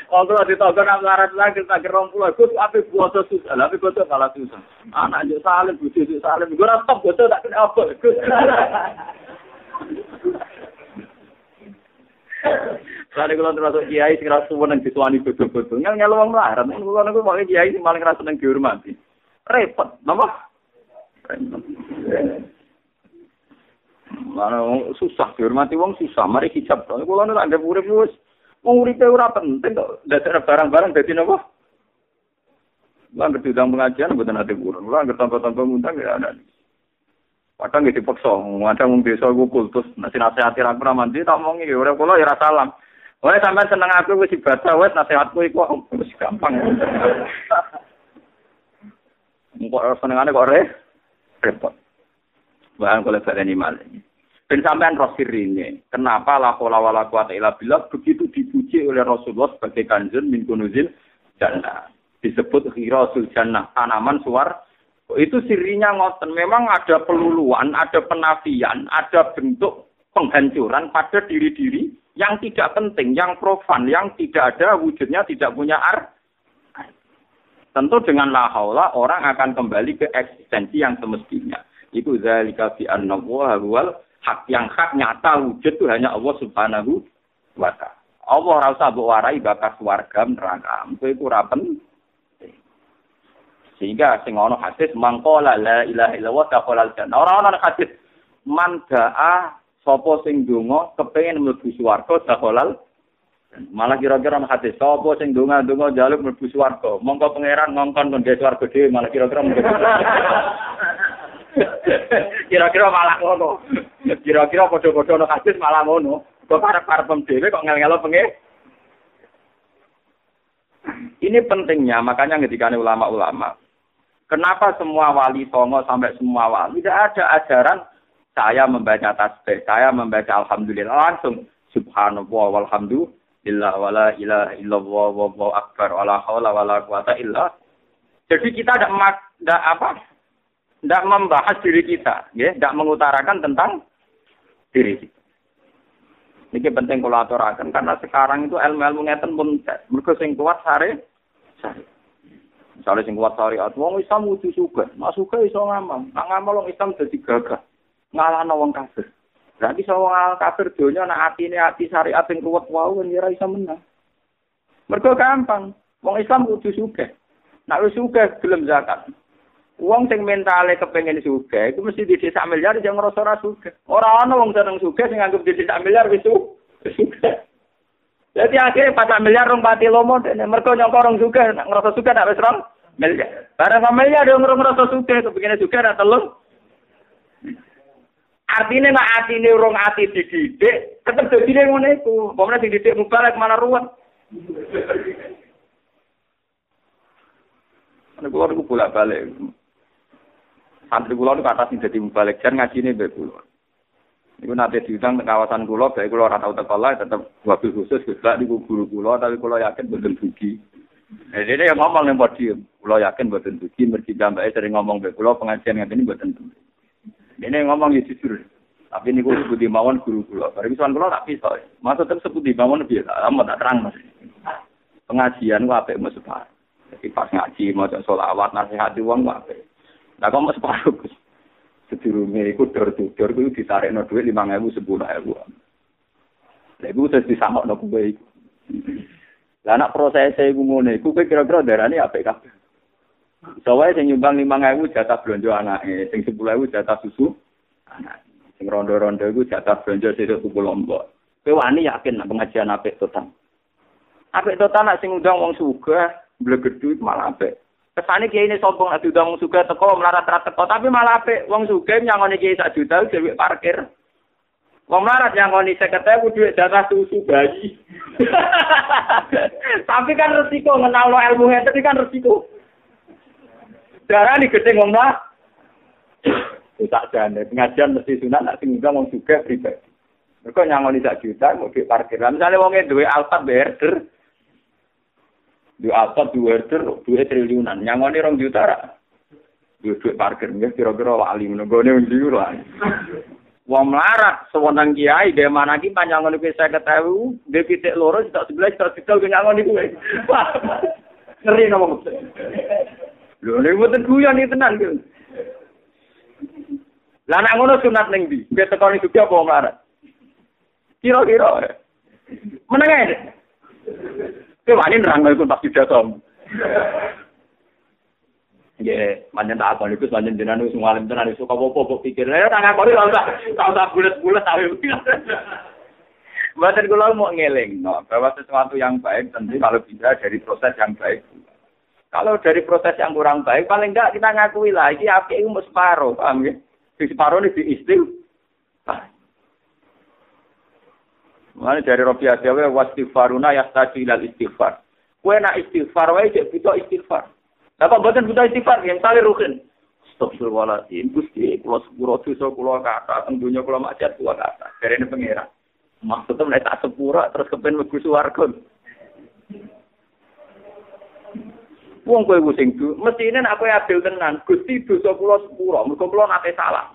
Kalau di toko nak melarat lagi tak gerong pulau, gue tuh apa foto susah, tapi foto malah susah. Anak aja salim, bujuk salim, gue rasa foto tak kena apa. Lha kula termasuk kiai sing rasa seneng disuwani bodo-bodo. Ngel ngel wong melarat. Kula niku mau kiai sing paling rasa seneng dihormati. Repot, napa? Mana susah dihormati wong susah. Mari hijab. Kula niku anggap urip wis wong uripe ora penting kok. Dadek barang-barang dadi napa? Lah anggere diundang pengajian mboten ate kurun. Anggere tanpa-tanpa ngundang ya ada. Padahal nggih dipaksa, kadang wong desa iku kultus, nek nasihati ra pernah mandi tak omongi ya ora kula ya salam. Wae sampean seneng aku wis ibadah wis nasihatku iku wis gampang. Kok senengane kok re? Repot. Bahan kalau baleni malah. Dan sampean rosirine, kenapa la haula wala quwata illa billah begitu dipuji oleh Rasulullah sebagai kanjeng min kunuzil jannah. Disebut khirasul jannah, tanaman suar itu sirinya ngoten. Memang ada peluluan, ada penafian, ada bentuk penghancuran pada diri-diri yang tidak penting, yang profan, yang tidak ada wujudnya, tidak punya ar. Tentu dengan la haula orang akan kembali ke eksistensi yang semestinya. Itu zalika fi anna wal hak yang hak nyata wujud itu hanya Allah Subhanahu wa taala. Allah rasa mbok warai bakas warga neraka. Itu rapen sehingga sing ana hadis mangkola la ilaha illallah dakhala jannah. Ora ana hadis man da'a sapa sing donga kepengin mlebu swarga dakhala Malah kira-kira hadis sapa sing donga-donga njaluk mlebu swarga. Mongko pangeran ngongkon kon swarga dhewe malah kira-kira Kira-kira malah ngono. Kira-kira padha-padha ana hadis malah ngono. Kok dhewe kok ngel-ngelo pengen ini pentingnya, makanya ketika ulama-ulama Kenapa semua wali songo sampai semua wali tidak ada ajaran saya membaca tasbih, saya membaca alhamdulillah langsung subhanallah walhamdulillah wala ilaha illallah wallahu akbar wala haula wala quwata illa. Jadi kita tidak tidak apa? Tidak membahas diri kita, ya, tidak mengutarakan tentang diri kita. Ini penting kalau aturakan karena sekarang itu ilmu-ilmu ngeten pun mereka sing kuat sare sare. Misalnya sing kuat syariat, wong Islam kudu suka, mak suka iso ngamal, nak ngamal Islam dadi gagah, ngalahno wong kafir. Berarti iso wong kafir donya nak atine ati syariat sing kuat wae kan ora iso menang. Mergo gampang, wong Islam kudu suka. Nak wis suka gelem zakat. Wong sing mentale kepengin sugih iku mesti di sak miliar sing ngrasa ora sugih. Ora ana wong seneng sugih sing anggap di sak miliar wis sugih. Jadi akhirnya pas miliar rong pati lomo dene mergo nyangka rong sugih ngrasa sugih nek wis rong miliar. Barang miliar dong rong ngrasa sugih kepengin sugih ora telung. Artinya nek atine urung ati dididik, tetep dadine ngono iku. Pomene dididik mubalek mana ruwet. Nek kula niku bolak-balik. santri kula niku kata sing dadi balik jan ngajine mbek kula. Niku nate diundang ke kawasan kula, bae kula ora tau teko lah tetep wabil khusus Gus niku guru kula tapi kula yakin boten dugi. Nah, dia yang ngomong yang podium, kula yakin boten dugi, mergi mbake sering ngomong mbek kula pengajian ngene boten dugi. Ini ngomong ya jujur. Tapi niku sebuti mawon guru kula. Bareng sowan kula tak pisah. Maksud tetep sebuti mawon piye? Amun tak terang Mas. Pengajian ku apik mesti Jadi pas ngaji mau sholawat nasihati wong ku apik. Nah, kok mau separuh, Gus? Sedurunge iku dor dor kuwi ditarekno dhuwit 5000 10000. Lah iku wis disamokno kuwe iku. Lah anak proses iku iku kowe kira-kira darane apik kabeh. Soale sing nyumbang 5000 jatah blonjo anake, sing 10000 jatah susu anak. Sing rondo-rondo iku jatah blonjo sithik tuku lombok. Kowe wani yakin pengajian apik total. Apik total nek sing undang wong sugih, blegedu malah apik. Kesane kiai ini sombong adu dong suka teko melarat rat teko tapi malah ape wong suga nyangoni kiai sak juta dhewe parkir. Wong melarat nyangoni 50.000 duit jatah susu bayi. tapi kan resiko ngenal lo ilmu itu kan resiko. Darah nih gede ngomong lah. Tak jane. Pengajian mesti sunat nak sing wong suga pribadi. Mereka nyangoni sak juta mau parkir. Misalnya wongnya duwe Alphard berder, di apa dua herder dua triliunan. Nyangoni rong juta ra? Dua duit parkir nggak kira-kira wali menegone undi lah. Wong melarat sewenang kiai dia mana ki panjangan iki saya ketahui dia pitik loro tak sebelah tak sebelah ke nyangon iku ngeri ngomong lho nek mboten guyon iki tenan ki lah nek ngono sunat ning ndi kowe tekoni juga apa melarat kira-kira meneng ae Kowe wani nerang iku pas pidato. Nggih, manjen tak akon iku manjen jenengan wis ngalim tenan iso apa-apa kok pikir. Ya tak akoni ora usah, tak usah bulet-bulet tapi. Mboten kula mau ngeling, no, bahwa sesuatu yang baik tentu kalau bisa dari proses yang baik. Kalau dari proses yang kurang baik, paling enggak kita ngakui lah, ini api itu mau separuh, paham ya? Di separuh ini diistil. Nah, Mana dari Robi Adawe wastighfaruna yahtaju ilal istighfar. Kue nak istighfar wae cek butuh istighfar. Apa buatan butuh istighfar yang saling rukin. Astagfirullahaladzim. Gusti, kalau sepuro dosa kula kata, tentunya kalau maksiat kula kata. Dari ini pengira. Maksudnya mulai tak sepura terus kepen mlebu swarga. Wong kowe ku sing mesti ini aku adil tenan. Gusti dosa kula sepuro, mergo kula nate salah.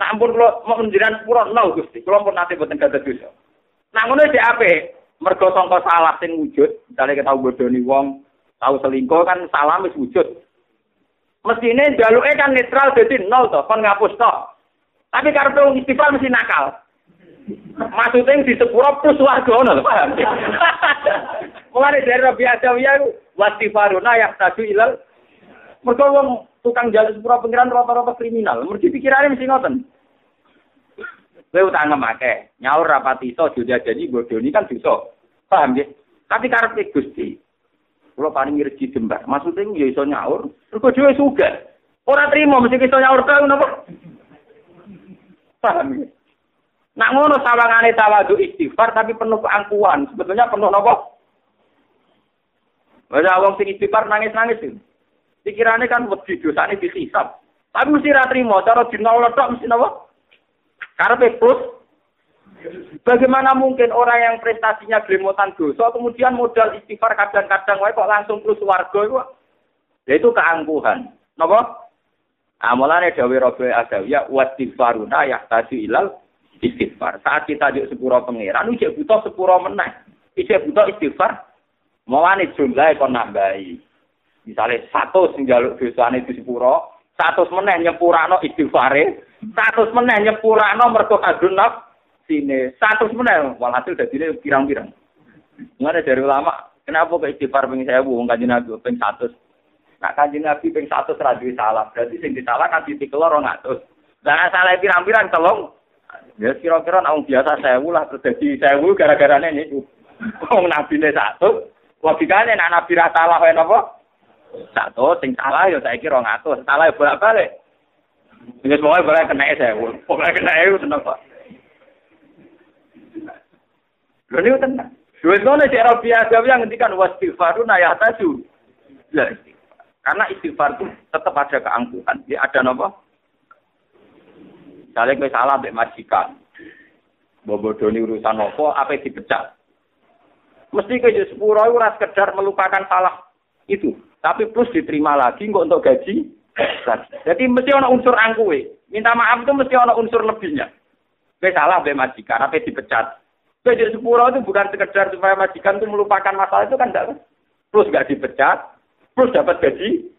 Nak ampun kula mau menjiran sepuro nol Gusti. Kula pun nate boten gadah dosa. Nah ngono sik apik. Mergo sangka salah sing wujud, misale kita bodoni wong, tahu selingkuh kan salah wis wujud. Mestine jaluke kan netral dadi nol to, kon ngapus to. Tapi karep wong istighfar mesti nakal. Maksudnya di sepuro plus warga paham. Mulane dari Rabi Adawiyah wastifaruna yang tadu ilal mergo wong tukang jalan sepuro pengiran rata-rata kriminal. Mergi pikirannya mesti ngoten. Kowe utang akeh, nyaur rapati iso jadi bodoni kan dosa. Paham ya? Tapi karepe Gusti. Kula paling rezeki jembar. Maksudnya ya iso nyaur, mergo dhewe sugih. Ora trimo mesti iso nyaur ta napa? Paham ya? Nak ngono sawangane tawadu istighfar tapi penuh keangkuhan. Sebetulnya penuh napa? Wajah wong sing istighfar nangis-nangis itu. Pikirannya kan wedi dosane dihisab. Tapi mesti ra trimo, cara dinol tok mesti napa? Karena plus, bagaimana mungkin orang yang prestasinya gelemotan dosa, kemudian modal istighfar kadang-kadang wae kok langsung plus warga itu, itu keangkuhan. Napa? Amalannya Dawi Robi Adawiyah, wastighfaruna yahtaju ilal istighfar. Saat kita di sepuro pangeran, ujek butuh sepuro meneh. Ijek butuh istighfar, Mulane jumlahe kon nambahi. Misale 100 sing njaluk dosane disepuro, 100 meneh nyepurano istighfare, 100 meneh nyepurano mergo kadun sine 100 meneh walhasil dadine pirang-pirang. ngene dari ulama, kenapa kok istighfar ping 1000 wong kanjeng Nabi ping 100. Nak kanjeng Nabi ping 100 ra duwe salah, berarti sing disalah kan titik loro 200. Lah salah pirang-pirang telung. Ya kira-kira nang biasa 1000 lah terjadi 1000 gara-garane niku. Wong nabine 100, Logikane nek nabi ra salah wae napa? Satu sing salah ya saiki 200, salah ya bolak-balik. Wis pokoke boleh kena saya. Pokoke kena saya seneng kok. Lho niku tenan. Wis ngono sik Rabi Adawi yang ngendikan wastighfaru na yahtaju. Karena istighfar itu tetap ada keangkuhan. Dia ada napa? Misalnya gue salah mbek majikan. Bobodoni urusan nopo, apa dipecat? Mesti ke sepuro itu ras sekedar melupakan salah itu. Tapi plus diterima lagi kok untuk gaji. Jadi mesti ada unsur angkuhe. Minta maaf itu mesti ada unsur lebihnya. Kowe salah mbek majikan, apa dipecat. Kowe sepuro itu bukan sekedar supaya majikan itu melupakan masalah itu kan enggak. Plus gak dipecat, Terus dapat gaji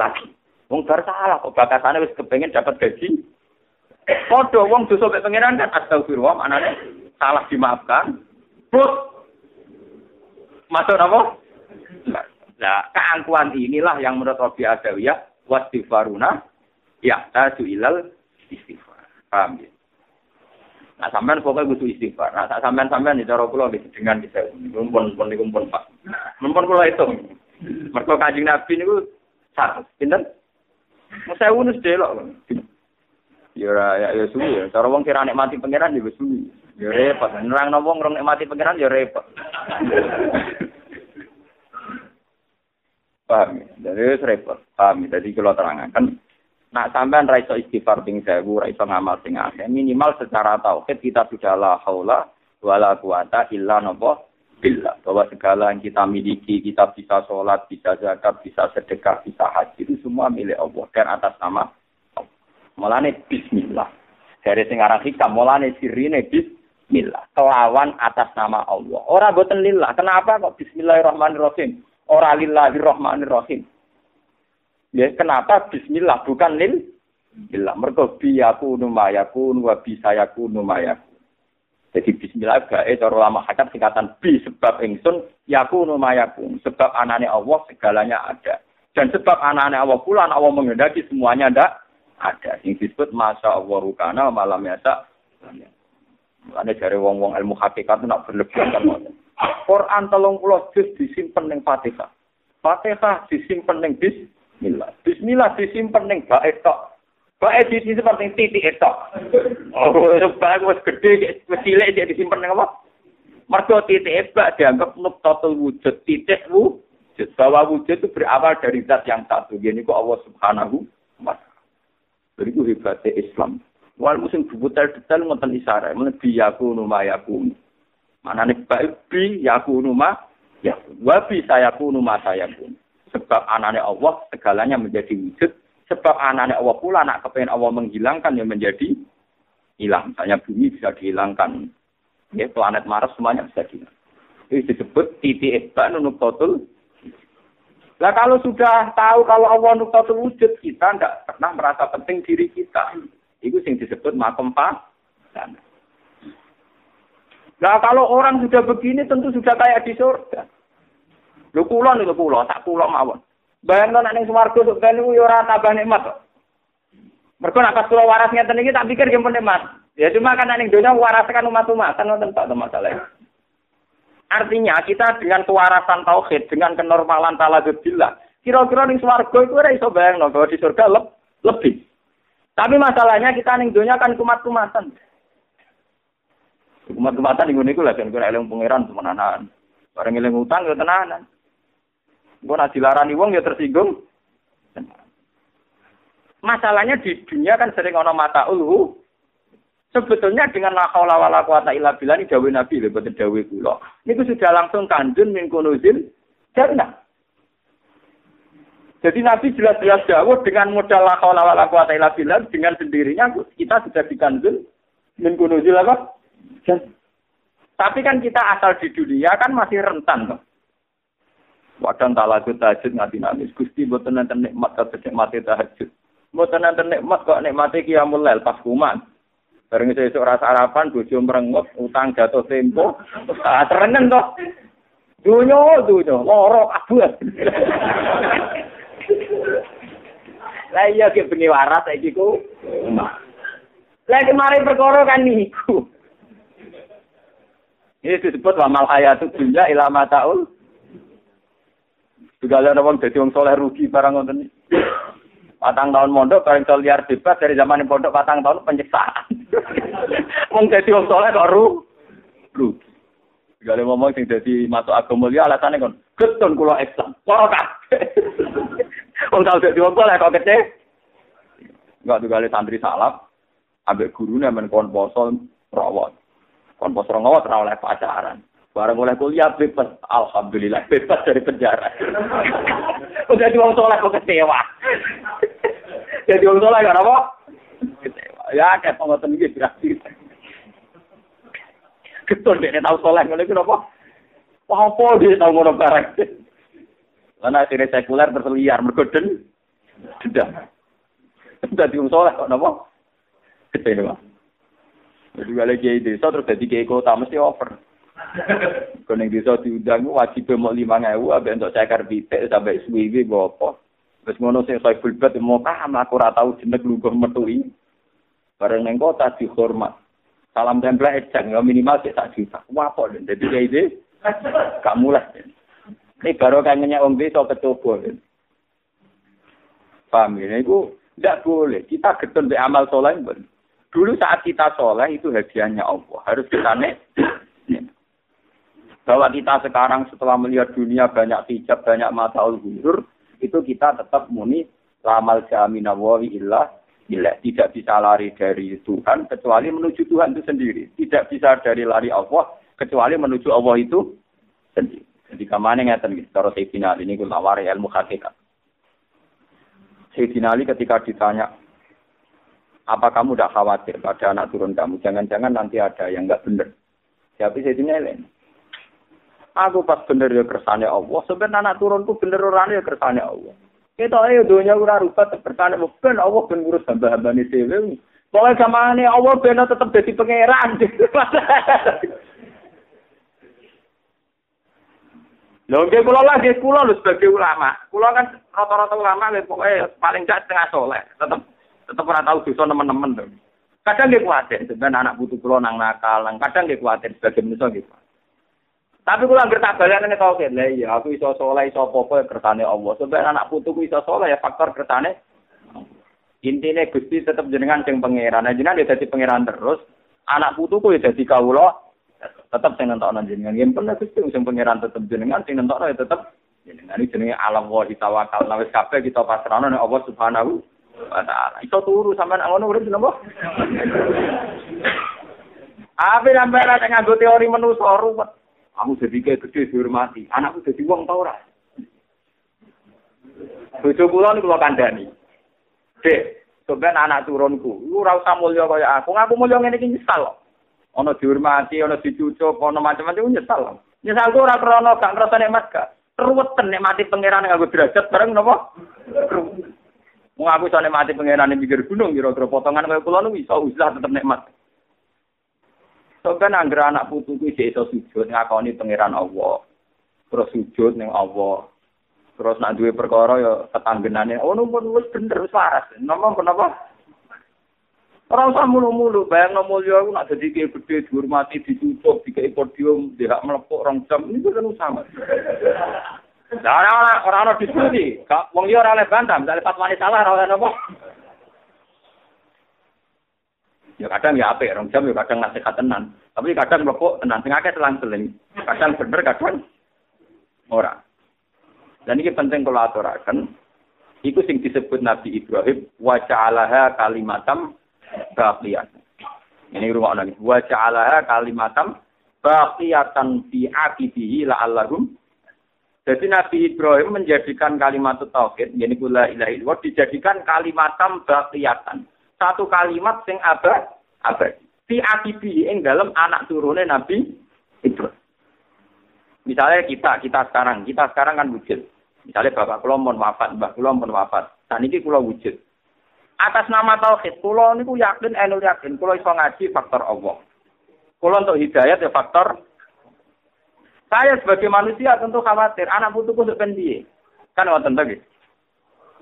lagi. Wong bar salah kok bakasane wis kepengen dapat gaji. Padha wong dosa mek pangeran kan astagfirullah anane salah dimaafkan. Terus masuk apa? Nah, keangkuhan inilah yang menurut Rabi Adawiyah wastighfaruna ya taju ilal istighfar. Paham ya? Nah, sampean pokoknya butuh istighfar. Nah, sampean sampean di cara kula dengan bisa. Mumpun pun niku pun Pak. Mumpun kula itu. Mergo Kanjeng Nabi niku satu. Pinten? Saya unus delok. Ya ya ya suwi ya. Cara wong kira nikmati pangeran ya suwi. Ya repot. Nerang wong rong nikmati pangeran ya repot. Paham ya? Jadi repot. Paham ya? Jadi kalau terangkan, nak sampean raiso istighfar ping sewu, raiso ngamal sing akeh, minimal secara tauhid kita sudah la haula wala quwata illa nopo billah bahwa segala yang kita miliki, kita bisa sholat, bisa zakat, bisa sedekah, bisa haji itu semua milik Allah dan atas nama. Mulane Bismillah. Dari singarang hikam, mulane sirine Bismillah. Kelawan atas nama Allah. Orang boten lillah. Kenapa kok Bismillahirrahmanirrahim? Orang lillahirrahmanirrahim. Ya, kenapa Bismillah bukan lil? Billah. Mereka biyakunu mayakun wa bisayakunu mayakun. Jadi bismillah gae cara ulama hakam singkatan bi sebab ingsun yakunu mayakun. Sebab anane Allah segalanya ada. Dan sebab anane Allah pula Allah mengendaki semuanya ndak ada. Yang disebut masa Allah rukana malam yasa. Mulane dari wong-wong ilmu hakikat nak berlebihan kan Quran telung puluh juz disimpen ning Fatihah. Fatihah disimpen ning Bismillah. Bismillah disimpen ning baik tok. Bae di sini seperti titik itu. Oh, bae wis gede, wis cilik dia disimpan nang apa? Mergo titik bak dianggap nuktatul wujud, titik wujud. Bahwa wujud itu berawal dari zat yang satu. Kok Allah Subhanahu wa taala. Jadi itu hebatnya Islam. Wal musim detail-detail ngoten isyarat, men bi yakunu ma yakunu. Manane baik bi yakunu ma ya wa bi sayakunu ma sayakunu. Sebab anane Allah segalanya menjadi wujud Sebab anaknya Allah pula nak kepengen Allah menghilangkan yang menjadi hilang. Misalnya bumi bisa dihilangkan. Ya, planet Mars semuanya bisa dihilangkan. Ini disebut titik ebak totul. Nah kalau sudah tahu kalau Allah totul wujud, kita tidak pernah merasa penting diri kita. Itu yang disebut makom Nah kalau orang sudah begini tentu sudah kayak di surga. Lu kulon itu kulon, tak kulon mawon. Bayangkan nek ning swarga sok ben yo ora tambah nikmat kok. Mergo nek pas kula waras ngeten iki tak pikir yang nikmat. Ya cuma kan ning donya waras kan umat-umatan ngoten tok masalah. Artinya kita dengan kewarasan tauhid, dengan kenormalan taladzudillah, kira-kira ning swarga itu ora iso bayangno bahwa di surga le lebih. Tapi masalahnya kita ning donya kan kumat-kumatan. Kumat-kumatan ning ngene iku lha kan eling pangeran temenanan. Bareng eling utang yo tenanan. Gue nak dilarani wong ya tersinggung. Masalahnya di dunia kan sering ono mata ulu. Sebetulnya dengan la haula wala quwata illa billah ini dawuh Nabi lho boten dawuh kula. Niku sudah langsung kandun min kunuzil jannah. Jadi Nabi jelas-jelas dawuh dengan modal la haula wala quwata dengan sendirinya kita sudah dikandun min kunuzil apa? Tapi kan kita asal di dunia kan masih rentan toh. Wadang talakut tahajud nganti nangis. Gusti buatan nanti nikmat kata nikmati tahajud. Buatan nanti nikmat kok nikmati kiamul lel pas kuman. Bareng itu esok rasa harapan, bojo merengut, utang jatuh tempo, tak toh. Dunyo, dunyo, loro, abu. Lah iya ki bengi waras ku. Lah kemarin perkara kan niku. Ini disebut wa mal hayatu dunya ila mataul. Ada orang jadi orang soleh rugi barang ngoten. Patang tahun mondok bareng sol liar bebas dari zaman pondok patang tahun penyiksaan. Wong jadi orang soleh kok ru rugi. Ada ngomong sing jadi masuk agama mulia alasannya kan ketun kulo Islam. Kok. Wong tau dadi wong soleh kok kece. Enggak juga santri salaf ambek gurune men kon poso rawat. Kon pos orang awat oleh pacaran. Barang mulai kuliah bebas, alhamdulillah bebas dari penjara. Udah jadi orang soleh kok kecewa. jadi orang soleh kan apa? Kecewa. Ya kayak pengotan gitu berarti. Ketul deh tahu soleh ngono iku apa? Apa dia tahu ngono barang. Karena akhirnya sekuler berliar mergoden. Sudah. Sudah diung soleh kok napa? Kecewa. Jadi kalau kiai desa terus jadi kiai kota mesti over. Kalau yang desa diundang wajib mau lima ngewu, abis untuk cekar bitek sampai suwi apa. Terus ngono sing saya fulbat mau paham aku ora tau jeneng lungguh metui. Bareng neng kota dihormat. Salam tempel ejang ya minimal sik sak juta. Wah kok dadi kiai desa gak mulai. Ini baru kangennya om desa kecoba. Paham ya? Itu tidak boleh. Kita getun di amal soleh. Dulu saat kita soleh itu hadiahnya Allah. Harus kita nek. Bahwa kita sekarang setelah melihat dunia banyak hijab, banyak mata ulhur, itu kita tetap muni lamal jaminawawi illah illah. Tidak bisa lari dari Tuhan kecuali menuju Tuhan itu sendiri. Tidak bisa dari lari Allah kecuali menuju Allah itu sendiri. Jadi ke mana ngeten gitu. Cara Sayyidina ini kula wari ilmu hakikat. Sayyidina Ali ketika ditanya, apa kamu tidak khawatir pada anak turun kamu? Jangan-jangan nanti ada yang nggak benar. Tapi saya lain. Aku pas bener ya kersane Allah. Sebenarnya anak turunku bener orang ya kersane Allah. Kita ayo dunia ora rubah kersane ben Allah ben ngurus hamba-hamba ini dewe. Pokoknya sama ini Allah ben tetap jadi pangeran. Lho nggih kula lagi kula lho sebagai ulama. Kula kan rata-rata ulama pokoknya paling gak setengah soleh, tetap tetap ora tahu dosa teman-teman tuh. Kadang dia kuatir, sebenarnya anak butuh kulo nang nakal, kadang dia kuatir sebagai manusia gitu. Tapi kalau nggak tak balik nih kau lah iya aku iso soleh iso popo ya kertane Allah. Sebenarnya anak putuku iso soleh ya faktor kertane. Intinya gusti tetap jenengan sing pangeran. Nah jenengan dia jadi pangeran terus. Anak putuku ya jadi kaulo. Tetap sing nonton jenengan. Yang pernah gusti sing pangeran tetap jenengan sing nonton ya tetap jenengan. Ini jenenge alam wa tawakal. Nawes kafe kita pasrahno nih Allah subhanahu wa taala. Iso turu sampean ngono urip napa? Apa sampean ora nganggo teori manusa ruwet. Kamu jadi kayak gede dihormati. Anakku jadi wong tau ora. Bojo kula niku kula kandhani. Dek, sampean anak turunku, lu ora usah mulya kaya aku. Ngaku mulya ngene iki nyesal. Ana dihormati, ana dicucuk, ana macam-macam nyesal. Nyesal ora krana gak ngrasa nikmat gak. Ruweten nikmati pangeran nganggo derajat bareng napa? Wong aku iso nikmati pangeran pinggir gunung kira-kira potongan kaya kula niku iso usah tetep nikmat. Sampai anggere anak putuku isih iso sujud ngakoni pangeran Allah. Terus sujud ning Allah. Terus nak duwe perkara ya tetanggenane, oh numpun wis bener wis waras. Nomor kenapa? Ora usah mulu-mulu, bayang no mulya aku nak dadi kiai gede dihormati, ditutup, dikai podium, tidak melepuk rong jam, ini kan sama. Lah ora ora ora diskusi, wong liya ora oleh bantah, misalnya fatwane salah ora oleh napa. Ya kadang ya apik, rong jam ya kadang nasihat tenan. Tapi kadang mlepuk tenan, sing akeh selang-seling. Kadang bener, kadang ora. Dan ini penting kalau aturaken. Iku sing disebut Nabi Ibrahim wa ja'alaha kalimatam baqiyat. Ini rumah lagi. Wa ja'alaha kalimatam baqiyatan fi aqibihi la'allahum jadi Nabi Ibrahim menjadikan kalimat tauhid, yani kula ilahi dijadikan kalimatam baqiyatan satu kalimat sing abad abad fi akibi ing dalam anak turune Nabi Ibrahim. Misalnya kita, kita sekarang, kita sekarang kan wujud. Misalnya bapak kula wafat, mbah kula wafat. Dan ini kula wujud. Atas nama tauhid, kula niku yakin, enul yakin, kula iso ngaji faktor Allah. Kula untuk hidayat ya faktor saya sebagai manusia tentu khawatir anak putuku untuk pendiye. Kan wonten to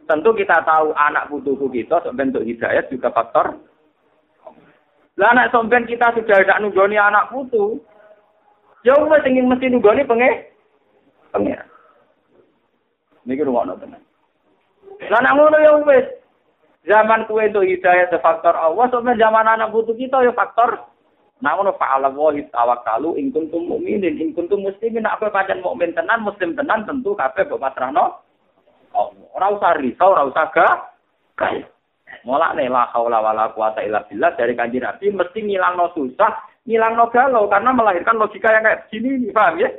Tentu kita tahu anak putuku kita bentuk hidayat juga faktor. Lah anak kita sudah tidak nunggoni anak putu. Ya wis ingin mesti nunggoni penge pengen. Niki rumah tenan. Lah nak ngono ya wis. Zaman kue itu hidayah itu faktor Allah, sampai zaman anak putu kita ya faktor Namun fa'ala wahi tawakkalu in kuntum mu'minin in kuntum muslimin apa pancen mukmin tenan muslim tenan tentu kabeh mbok pasrahno Ora usah risau, ora usah ga. Mulane la haula wala quwata illa billah dari kanjeng Nabi mesti ngilangno susah, ngilangno galau karena melahirkan logika yang kayak begini, nih, paham ya?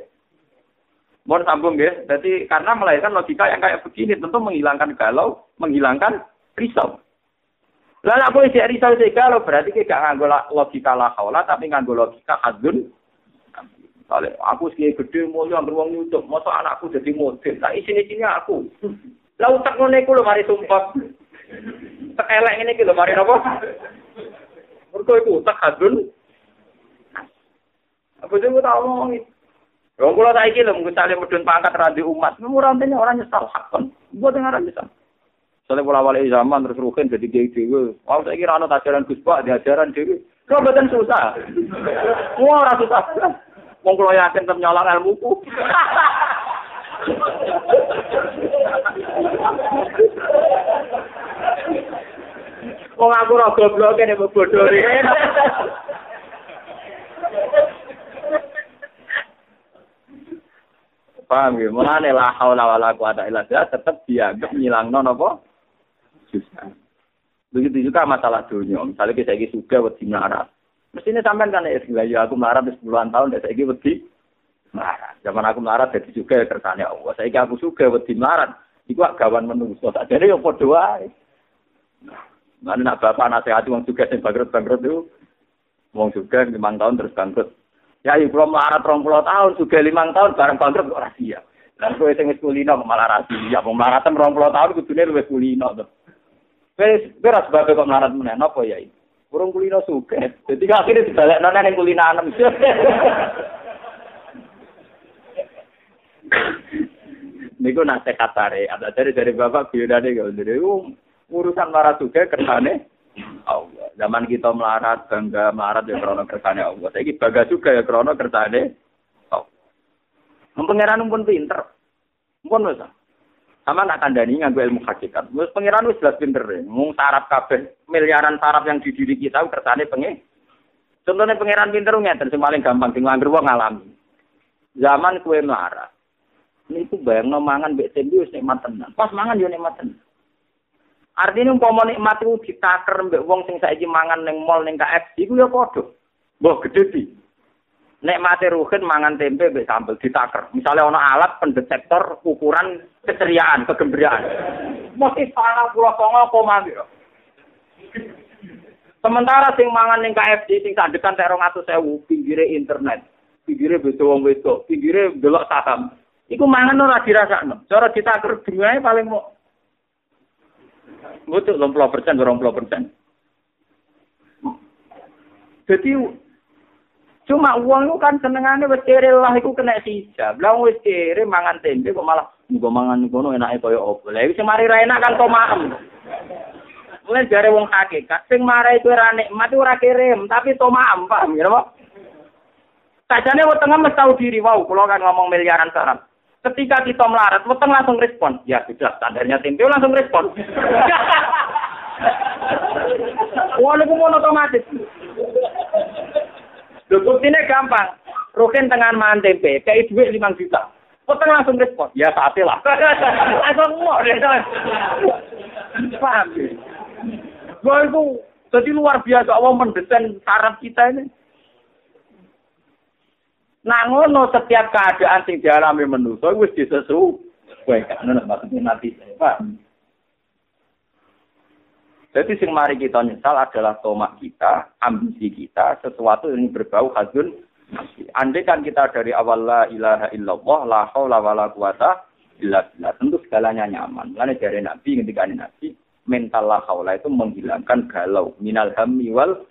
Mohon sambung ya. Jadi karena melahirkan logika yang kayak begini tentu menghilangkan galau, menghilangkan risau. Lalu aku isi risau isi galau berarti kita nganggo logika la haula tapi nganggo logika adun. Kalau aku sih gede mau yang beruang nyucuk, masa anakku jadi model. Nah sini sini aku. Lah utak ngene lho mari sumpah. Tak elek ngene iki mari napa? Mergo iku utak hadun. Apa sing tak omongi? Wong kula saiki lho mung sale medun pangkat radi umat. Ora ntene ora nyesal hakon. Mbok dengar nyesal. Soalnya pola wali zaman terus rukin jadi dia dewi. Wah saya kira anak ajaran Gus Pak, di ajaran dewi. Kau betul susah. Wah orang susah. Wong kalau yakin tetap nyolong ilmuku. Wong aku ora goblok kene bodoh Paham ya? Mulane la haula wala quwata illa billah tetep dianggap nyilangno napa? Susah. Begitu juga masalah dunia. Misalnya kita lagi suka wedi melarat. Mestinya sampean kan ya aku melarat 10 tahun dan saya wedi melarat. Zaman aku melarat jadi juga kersane Allah. Saya aku suka wedi melarat. Iku gawan. Tak jadi yang wae. Mana nak bapak nasihat wong juga sing bangkrut bangkrut itu, wong juga lima tahun terus bangkrut. Ya ibu kalau melarat rong puluh tahun juga lima tahun bareng bangkrut kok rahasia. Kowe sing wis kulino malah rahasia. Wong melarat rong puluh tahun kudune luwih kulino to. Wis beras babe kok melarat meneh napa ya iki? Urung kulino suke. Jadi akhirnya dibalik nona yang kulino anem. Niku nasihat tare, ada dari dari bapak biodane kalau dari urusan melarat juga kersane Allah. Zaman kita melarat, bangga melarat ya krono kersane Allah. Saya bangga juga ya krono kersane Allah. Pengiran pun pinter. Pun bisa. Sama nak kandani nganggo ilmu hakikat. Mus pengiran wis jelas pinter. Ya. Mung sarap kabeh miliaran sarap yang di diri kita kersane pengen. Contohnya pengiran pinter ngeten sing paling gampang sing nganggur wong ngalami. Zaman kue melarat ini tuh bayang mangan mbek tempe wis nikmat tenan. Pas mangan yo nikmat tenan. Artinya umpama nikmat itu ditaker mbek wong sing saiki mangan ning mall ning KFC iku ya padha. Mbah gede di. Nikmate ruhin mangan tempe mbek sambel ditaker. Misalnya ana alat pendetektor ukuran keceriaan, kegembiraan. Mesti sana pulau songo koma Sementara sing mangan ning KFC sing sandekan tek 200.000 pinggire internet, pinggire beto wong wedok, pinggire delok saham. Iku mangan ora dirasakno. Cara ditaker dungae paling mau Betul, 20 persen, 20 persen. Jadi cuma uang itu kan senengannya wis lah iku kena sisa. Lah wis kere mangan tempe kok malah nggo mangan ngono enake kaya opo. Lah iki mari ra enak kan maem. Mulai jare wong hakikat sing marai kuwi ra nikmat ora kirim, tapi to maem, paham ya, Pak? Sajane wetenge mesti tau diri wau, kula kan ngomong miliaran sarap. Ketika kita melarat, weteng langsung respon. Ya sudah, standarnya tempe langsung respon. Walaupun otomatis. Lho ini gampang. Rukin tengah mangan tempe, kayak duit 5 juta. Weteng langsung respon. Ya sate lah. langsung mau deh. Paham Gue itu jadi luar biasa Allah mendesain saraf kita ini. Nah ngono setiap keadaan sing dialami manusa wis disesuaikan. Ngono maksudnya nanti. Pak. Jadi sing mari kita nyesal adalah tomak kita, ambisi kita, sesuatu yang berbau hadun. Andai kan kita dari awal la ilaha illallah, la haula wala quwata illa billah. Tentu segalanya nyaman. Karena dari Nabi, ketika Nabi, mental la haula itu menghilangkan galau. Minal hammi wal